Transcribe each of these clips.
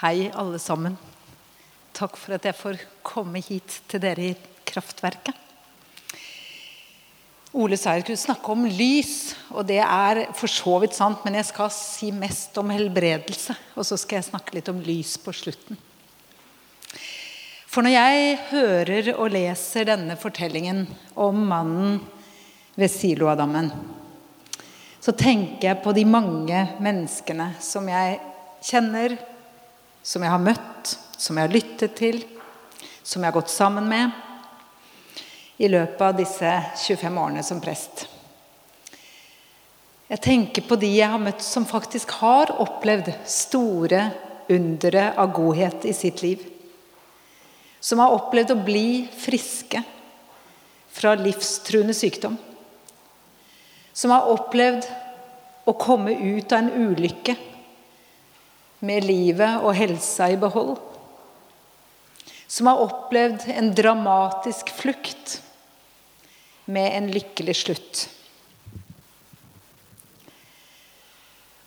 Hei, alle sammen. Takk for at jeg får komme hit til dere i Kraftverket. Ole sa jeg skulle snakke om lys, og det er for så vidt sant, men jeg skal si mest om helbredelse, og så skal jeg snakke litt om lys på slutten. For når jeg hører og leser denne fortellingen om mannen ved Siloadammen, så tenker jeg på de mange menneskene som jeg kjenner, som jeg har møtt, som jeg har lyttet til, som jeg har gått sammen med i løpet av disse 25 årene som prest. Jeg tenker på de jeg har møtt som faktisk har opplevd store undere av godhet i sitt liv. Som har opplevd å bli friske fra livstruende sykdom. Som har opplevd å komme ut av en ulykke med livet og helsa i behold. Som har opplevd en dramatisk flukt med en lykkelig slutt.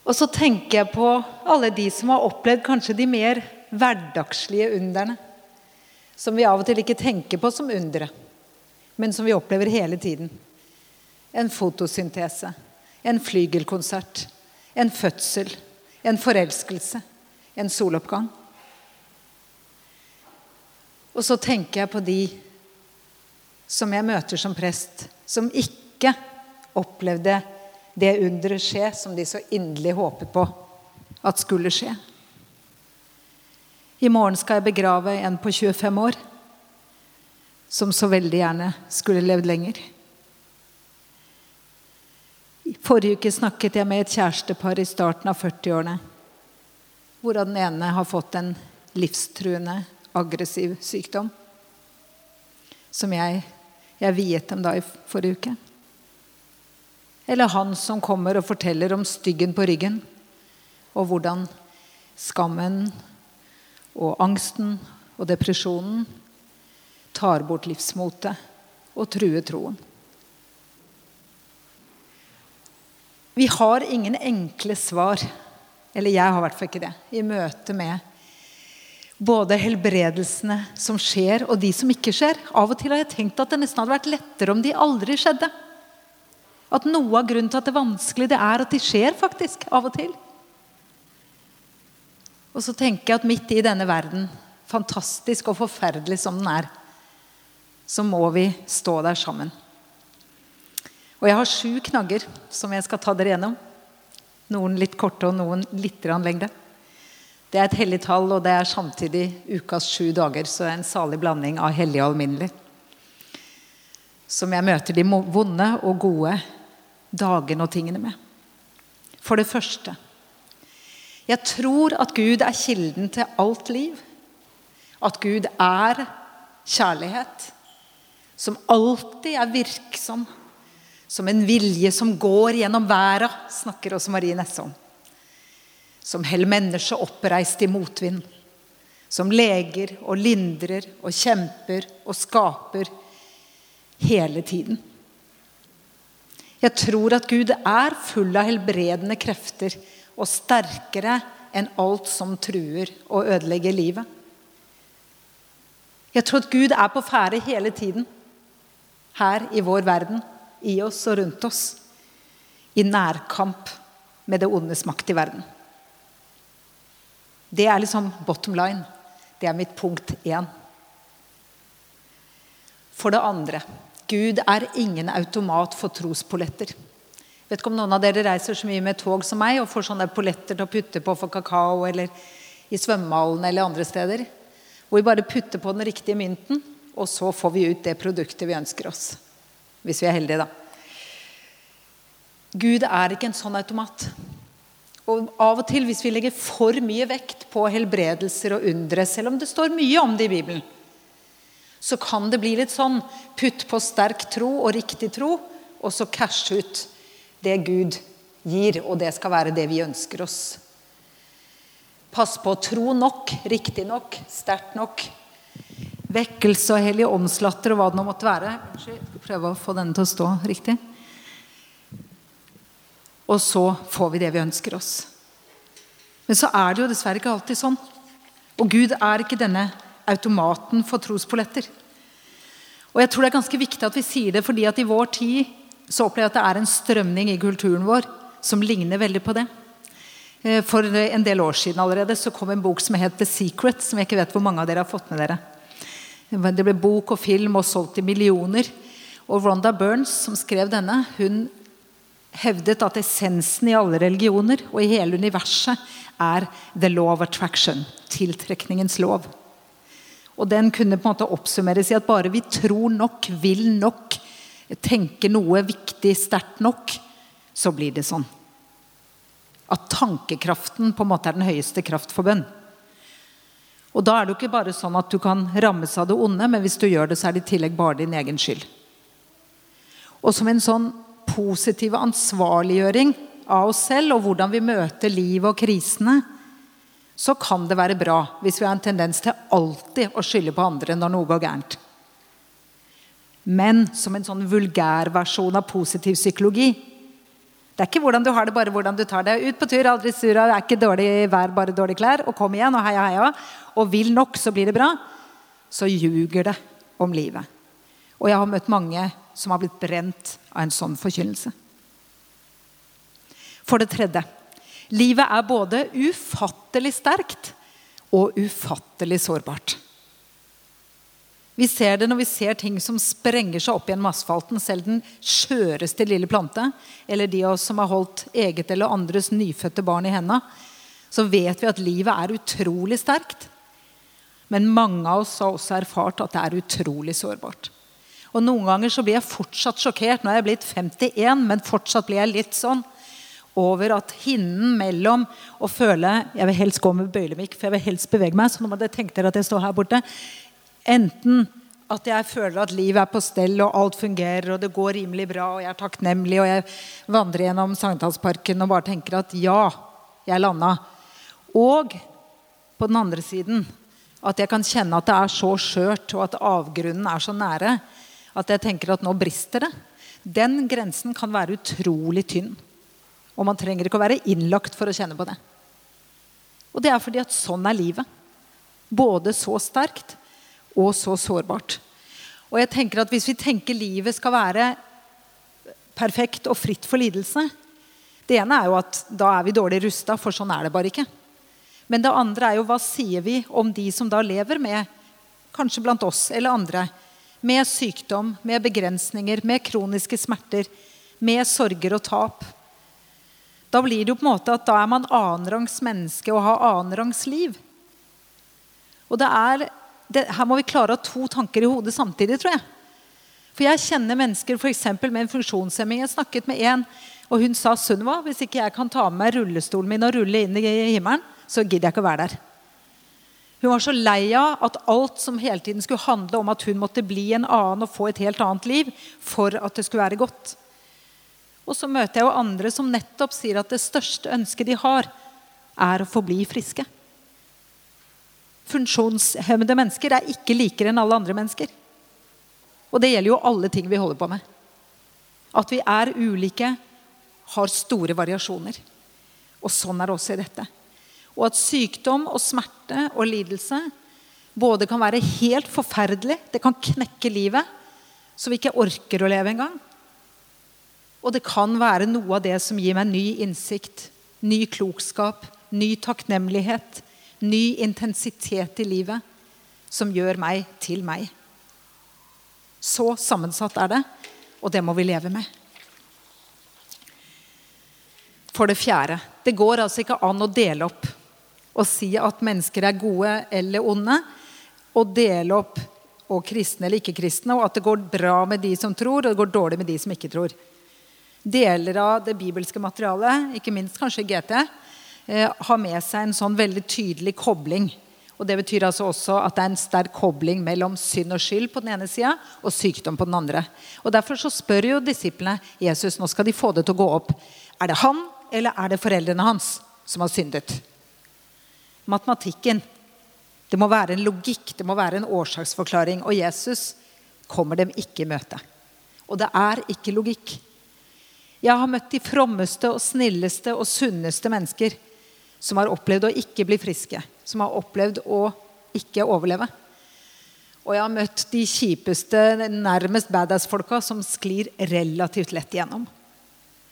Og så tenker jeg på alle de som har opplevd kanskje de mer hverdagslige underne. Som vi av og til ikke tenker på som undere, men som vi opplever hele tiden. En fotosyntese, en flygelkonsert, en fødsel, en forelskelse, en soloppgang. Og så tenker jeg på de som jeg møter som prest, som ikke opplevde det underet skje som de så inderlig håpet på at skulle skje. I morgen skal jeg begrave en på 25 år som så veldig gjerne skulle levd lenger. Forrige uke snakket jeg med et kjærestepar i starten av 40-årene. Hvorav den ene har fått en livstruende, aggressiv sykdom. Som jeg, jeg viet dem da i forrige uke. Eller han som kommer og forteller om styggen på ryggen. Og hvordan skammen og angsten og depresjonen tar bort livsmotet og truer troen. Vi har ingen enkle svar, eller jeg har i hvert fall ikke det, i møte med både helbredelsene som skjer, og de som ikke skjer. Av og til har jeg tenkt at det nesten hadde vært lettere om de aldri skjedde. At noe av grunnen til at det er vanskelig, det er at de skjer faktisk av og til. Og så tenker jeg at midt i denne verden, fantastisk og forferdelig som den er, så må vi stå der sammen. Og jeg har sju knagger som jeg skal ta dere gjennom. Noen litt korte og noen litt lengre. Det er et hellig tall, og det er samtidig ukas sju dager. Så det er en salig blanding av hellig og alminnelig. Som jeg møter de vonde og gode dagene og tingene med. For det første Jeg tror at Gud er kilden til alt liv. At Gud er kjærlighet. Som alltid er virksom som en vilje som går gjennom verda, snakker også Marie Nesse om. Som holder mennesket oppreist i motvind. Som leger og lindrer og kjemper og skaper hele tiden. Jeg tror at Gud er full av helbredende krefter og sterkere enn alt som truer og ødelegger livet. Jeg tror at Gud er på ferde hele tiden her i vår verden i oss og rundt oss i nærkamp med det ondes makt i verden. Det er liksom bottom line. Det er mitt punkt én. For det andre Gud er ingen automat for trospolletter. Vet ikke om noen av dere reiser så mye med tog som meg og får sånne polletter til å putte på for kakao eller i svømmehallen eller andre steder. Hvor vi bare putter på den riktige mynten, og så får vi ut det produktet vi ønsker oss. Hvis vi er heldige, da. Gud er ikke en sånn automat. Og Av og til, hvis vi legger for mye vekt på helbredelser og undre, selv om det står mye om det i Bibelen, så kan det bli litt sånn putt på sterk tro og riktig tro, og så cash ut det Gud gir, og det skal være det vi ønsker oss. Pass på å tro nok, riktig nok, sterkt nok. Vekkelse og hellige åndslatter og hva det nå måtte være. Prøve å få denne til å stå riktig. Og så får vi det vi ønsker oss. Men så er det jo dessverre ikke alltid sånn. Og Gud er ikke denne automaten for trospolletter. Og jeg tror det er ganske viktig at vi sier det, fordi at i vår tid så opplever jeg at det er en strømning i kulturen vår som ligner veldig på det. Eh, for en del år siden allerede så kom en bok som het The Secret, som jeg ikke vet hvor mange av dere har fått med dere. Det ble bok og film og solgt i millioner. Og Ronda Burns, som skrev denne, hun hevdet at essensen i alle religioner og i hele universet er the law of attraction. Tiltrekningens lov. Og den kunne på en måte oppsummeres i at bare vi tror nok, vil nok, tenker noe viktig sterkt nok, så blir det sånn. At tankekraften på en måte er den høyeste kraft for bønn. Og da er det jo ikke bare sånn at du kan rammes av det onde, men hvis du gjør det, så er det i tillegg bare din egen skyld. Og som en sånn positiv ansvarliggjøring av oss selv og hvordan vi møter livet og krisene, så kan det være bra hvis vi har en tendens til alltid å skylde på andre når noe går gærent. Men som en sånn vulgærversjon av positiv psykologi. Det er ikke hvordan du har det, bare hvordan du tar det. Ut på tur, aldri sur, er ikke dårlig vær, bare dårlige klær. Og kom igjen, og heia, heia. Og vil nok, så blir det bra. Så ljuger det om livet. Og jeg har møtt mange som har blitt brent av en sånn forkynnelse. For det tredje Livet er både ufattelig sterkt og ufattelig sårbart. Vi ser det når vi ser ting som sprenger seg opp gjennom asfalten. Selv den skjøreste lille plante, eller de av oss som har holdt eget eller andres nyfødte barn i hendene, så vet vi at livet er utrolig sterkt. Men mange av oss har også erfart at det er utrolig sårbart. Og Noen ganger så blir jeg fortsatt sjokkert. Nå er jeg blitt 51, men fortsatt blir jeg litt sånn over at hinnen mellom å føle Jeg vil helst gå med bøylemikk, for jeg vil helst bevege meg. Så nå må dere tenke dere at jeg står her borte. Enten at jeg føler at livet er på stell, og alt fungerer, og det går rimelig bra, og jeg er takknemlig, og jeg vandrer gjennom Sankthansparken og bare tenker at ja, jeg landa. Og på den andre siden at jeg kan kjenne at det er så skjørt, og at avgrunnen er så nære at jeg tenker at nå brister det. Den grensen kan være utrolig tynn. Og man trenger ikke å være innlagt for å kjenne på det. Og det er fordi at sånn er livet. Både så sterkt og så sårbart. Og jeg tenker at Hvis vi tenker livet skal være perfekt og fritt for lidelse Det ene er jo at da er vi dårlig rusta, for sånn er det bare ikke. Men det andre er jo hva sier vi om de som da lever med, kanskje blant oss eller andre, med sykdom, med begrensninger, med kroniske smerter, med sorger og tap. Da blir det jo på en måte at da er man annenrangs menneske og har annenrangs liv. Og det er, det, Her må vi klare å ha to tanker i hodet samtidig, tror jeg. For jeg kjenner mennesker for med en funksjonshemming. Jeg snakket med en, og hun sa Sunniva, hvis ikke jeg kan ta med rullestolen min og rulle inn i himmelen, så gidder jeg ikke å være der. Hun var så lei av at alt som hele tiden skulle handle om at hun måtte bli en annen og få et helt annet liv for at det skulle være godt. Og så møter jeg jo andre som nettopp sier at det største ønsket de har, er å forbli friske. Funksjonshemmede mennesker er ikke likere enn alle andre mennesker. Og det gjelder jo alle ting vi holder på med. At vi er ulike, har store variasjoner. Og sånn er det også i dette. Og at sykdom og smerte og lidelse både kan være helt forferdelig, det kan knekke livet, så vi ikke orker å leve engang. Og det kan være noe av det som gir meg ny innsikt, ny klokskap, ny takknemlighet, ny intensitet i livet, som gjør meg til meg. Så sammensatt er det, og det må vi leve med. For det fjerde det går altså ikke an å dele opp og si at mennesker er gode eller onde, og dele opp og kristne eller ikke-kristne, og at det går bra med de som tror, og det går dårlig med de som ikke tror. Deler av det bibelske materialet, ikke minst kanskje GT, har med seg en sånn veldig tydelig kobling. Og Det betyr altså også at det er en sterk kobling mellom synd og skyld på den ene sida og sykdom på den andre. Og Derfor så spør jo disiplene Jesus nå skal de få det til å gå opp. Er det han eller er det foreldrene hans som har syndet? matematikken. Det må være en logikk, det må være en årsaksforklaring. Og Jesus kommer dem ikke i møte. Og det er ikke logikk. Jeg har møtt de frommeste og snilleste og sunneste mennesker som har opplevd å ikke bli friske. Som har opplevd å ikke overleve. Og jeg har møtt de kjipeste, nærmest badass-folka som sklir relativt lett igjennom.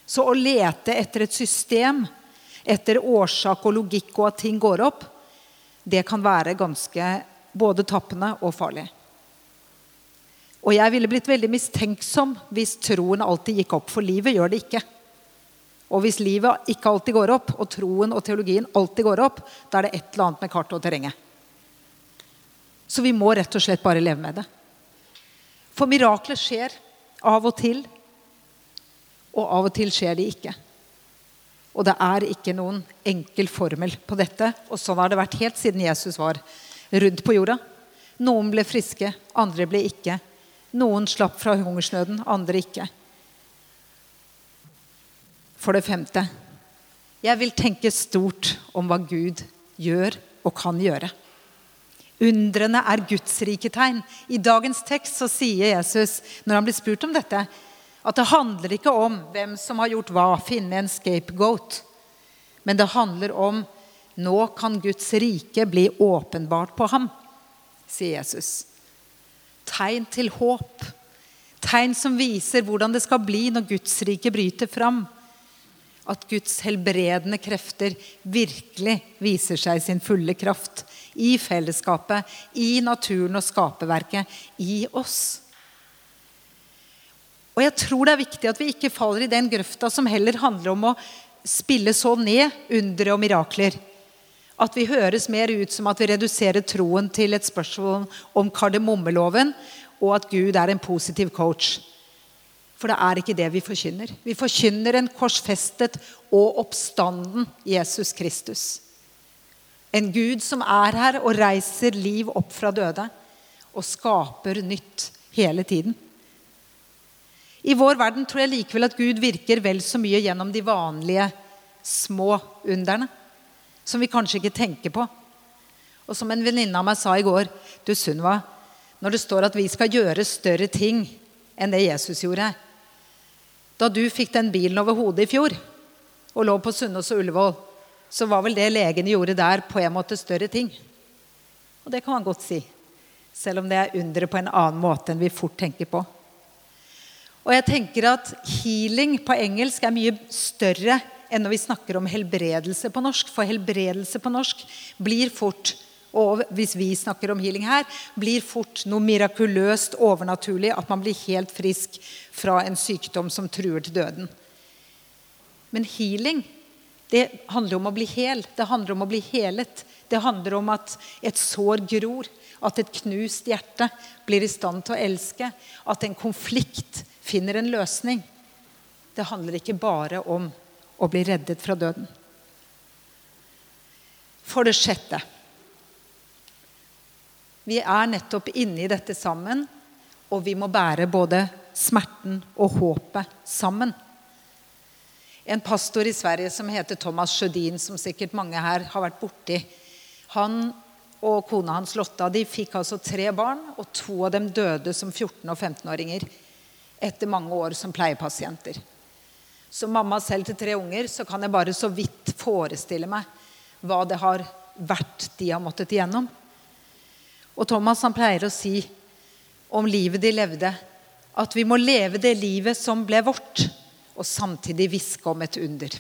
Så å lete etter et system, etter årsak og logikk og at ting går opp, det kan være ganske både tappende og farlig. Og jeg ville blitt veldig mistenksom hvis troen alltid gikk opp, for livet gjør det ikke. Og hvis livet ikke alltid går opp, og troen og teologien alltid går opp, da er det et eller annet med kartet og terrenget. Så vi må rett og slett bare leve med det. For mirakler skjer av og til, og av og til skjer de ikke. Og det er ikke noen enkel formel på dette. Og sånn har det vært helt siden Jesus var rundt på jorda. Noen ble friske, andre ble ikke. Noen slapp fra hungersnøden, andre ikke. For det femte jeg vil tenke stort om hva Gud gjør og kan gjøre. Undrene er Guds rike tegn. I dagens tekst så sier Jesus, når han blir spurt om dette, at det handler ikke om hvem som har gjort hva, finne en scapegoat. Men det handler om nå kan Guds rike bli åpenbart på ham, sier Jesus. Tegn til håp. Tegn som viser hvordan det skal bli når Guds rike bryter fram at Guds helbredende krefter virkelig viser seg sin fulle kraft. I fellesskapet, i naturen og skaperverket, i oss. Og jeg tror det er viktig at vi ikke faller i den grøfta som heller handler om å spille så ned undere og mirakler. At vi høres mer ut som at vi reduserer troen til et spørsmål om kardemommeloven, og at Gud er en positiv coach. For det er ikke det vi forkynner. Vi forkynner en korsfestet og oppstanden Jesus Kristus. En Gud som er her og reiser liv opp fra døde og skaper nytt hele tiden. I vår verden tror jeg likevel at Gud virker vel så mye gjennom de vanlige små underne. Som vi kanskje ikke tenker på. Og som en venninne av meg sa i går Du, Sunniva, når det står at vi skal gjøre større ting enn det Jesus gjorde, da du fikk den bilen over hodet i fjor og lå på Sunnaas og Ullevål, så var vel det legene gjorde der, på en måte større ting. Og det kan man godt si. Selv om det er underet på en annen måte enn vi fort tenker på. Og jeg tenker at healing på engelsk er mye større enn når vi snakker om helbredelse på norsk. For helbredelse på norsk blir fort og hvis vi snakker om healing her, blir fort noe mirakuløst overnaturlig. At man blir helt frisk fra en sykdom som truer til døden. Men healing det handler om å bli hel. Det handler om å bli helet. Det handler om at et sår gror. At et knust hjerte blir i stand til å elske. At en konflikt finner en løsning. Det handler ikke bare om å bli reddet fra døden. For det sjette vi er nettopp inne i dette sammen, og vi må bære både smerten og håpet sammen. En pastor i Sverige som heter Thomas Sjødin, som sikkert mange her har vært borti, han og kona hans Lotta de fikk altså tre barn, og to av dem døde som 14- og 15-åringer etter mange år som pleiepasienter. Som mamma selv til tre unger så kan jeg bare så vidt forestille meg hva det har vært de har måttet igjennom. Og Thomas han pleier å si om livet de levde, at vi må leve det livet som ble vårt, og samtidig hviske om et under.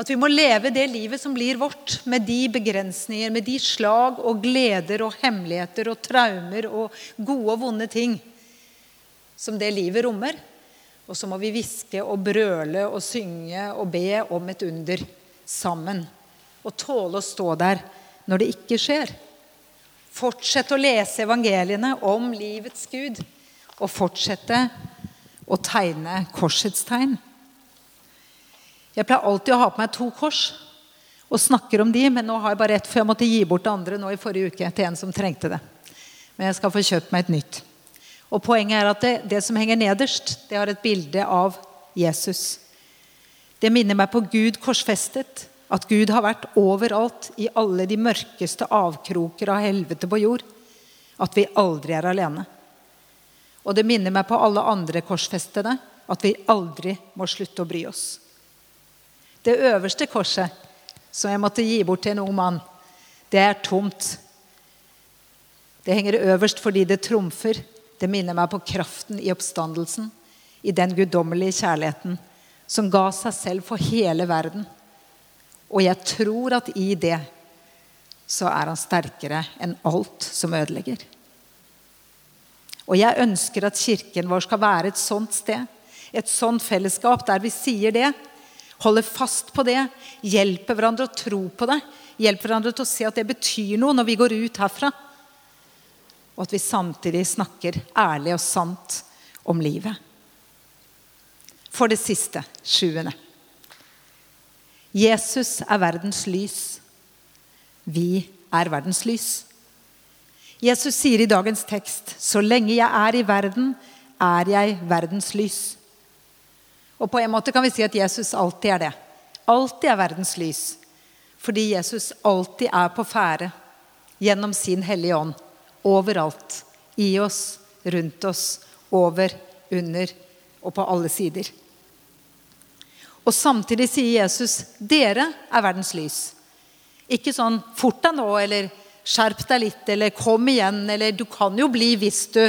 At vi må leve det livet som blir vårt, med de begrensninger, med de slag og gleder og hemmeligheter og traumer og gode og vonde ting som det livet rommer. Og så må vi hviske og brøle og synge og be om et under sammen. Og tåle å stå der når det ikke skjer. Fortsette å lese evangeliene om livets Gud. Og fortsette å tegne korsets tegn. Jeg pleier alltid å ha på meg to kors og snakker om de, men nå har jeg bare ett, for jeg måtte gi bort det andre nå i forrige uke til en som trengte det. Men jeg skal få kjøpt meg et nytt. Og Poenget er at det, det som henger nederst, det har et bilde av Jesus. Det minner meg på Gud korsfestet. At Gud har vært overalt i alle de mørkeste avkroker av helvete på jord. At vi aldri er alene. Og det minner meg på alle andre korsfestede at vi aldri må slutte å bry oss. Det øverste korset som jeg måtte gi bort til en ung mann, det er tomt. Det henger øverst fordi det trumfer. Det minner meg på kraften i oppstandelsen, i den guddommelige kjærligheten som ga seg selv for hele verden. Og jeg tror at i det så er han sterkere enn alt som ødelegger. Og jeg ønsker at kirken vår skal være et sånt sted. Et sånt fellesskap der vi sier det, holder fast på det, hjelper hverandre å tro på det, hjelper hverandre til å se at det betyr noe når vi går ut herfra. Og at vi samtidig snakker ærlig og sant om livet. For det siste, sjuende. Jesus er verdens lys. Vi er verdens lys. Jesus sier i dagens tekst, 'Så lenge jeg er i verden, er jeg verdens lys'. Og på en måte kan vi si at Jesus alltid er det. Alltid er verdens lys. Fordi Jesus alltid er på ferde gjennom sin Hellige Ånd. Overalt. I oss, rundt oss, over, under og på alle sider. Og samtidig sier Jesus, 'Dere er verdens lys'. Ikke sånn 'fort deg nå', eller Skjerp deg litt, eller kom igjen, eller du kan jo bli hvis du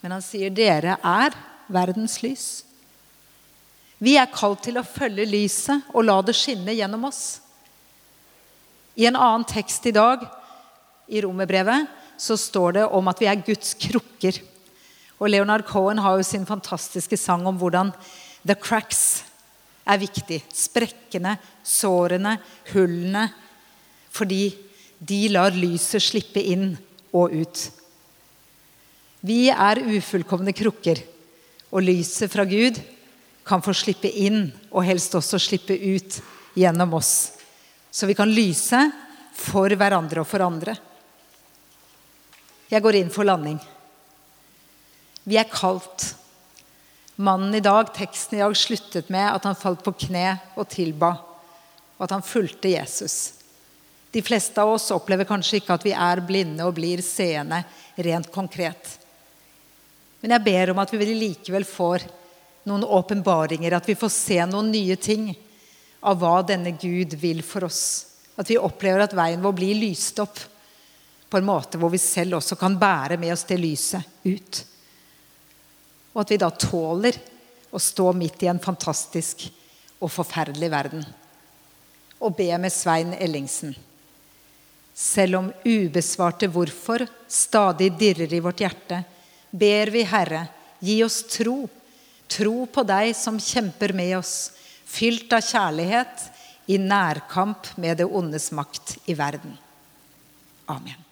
Men han sier dere er verdens lys. Vi er kalt til å følge lyset og la det skinne gjennom oss. I en annen tekst i dag, i romerbrevet, så står det om at vi er Guds krukker. Og Leonard Cohen har jo sin fantastiske sang om hvordan the cracks er viktig. Sprekkene, sårene, hullene. Fordi de lar lyset slippe inn og ut. Vi er ufullkomne krukker, og lyset fra Gud kan få slippe inn og helst også slippe ut gjennom oss. Så vi kan lyse for hverandre og for andre. Jeg går inn for landing. Vi er kalt. Mannen i dag, teksten i dag sluttet med at han falt på kne og tilba, og at han fulgte Jesus. De fleste av oss opplever kanskje ikke at vi er blinde og blir seende rent konkret. Men jeg ber om at vi likevel får noen åpenbaringer, at vi får se noen nye ting av hva denne Gud vil for oss. At vi opplever at veien vår blir lyst opp på en måte hvor vi selv også kan bære med oss det lyset ut. Og at vi da tåler å stå midt i en fantastisk og forferdelig verden. Og be med Svein Ellingsen. Selv om ubesvarte hvorfor stadig dirrer i vårt hjerte, ber vi, Herre, gi oss tro. Tro på deg som kjemper med oss, fylt av kjærlighet, i nærkamp med det ondes makt i verden. Amen.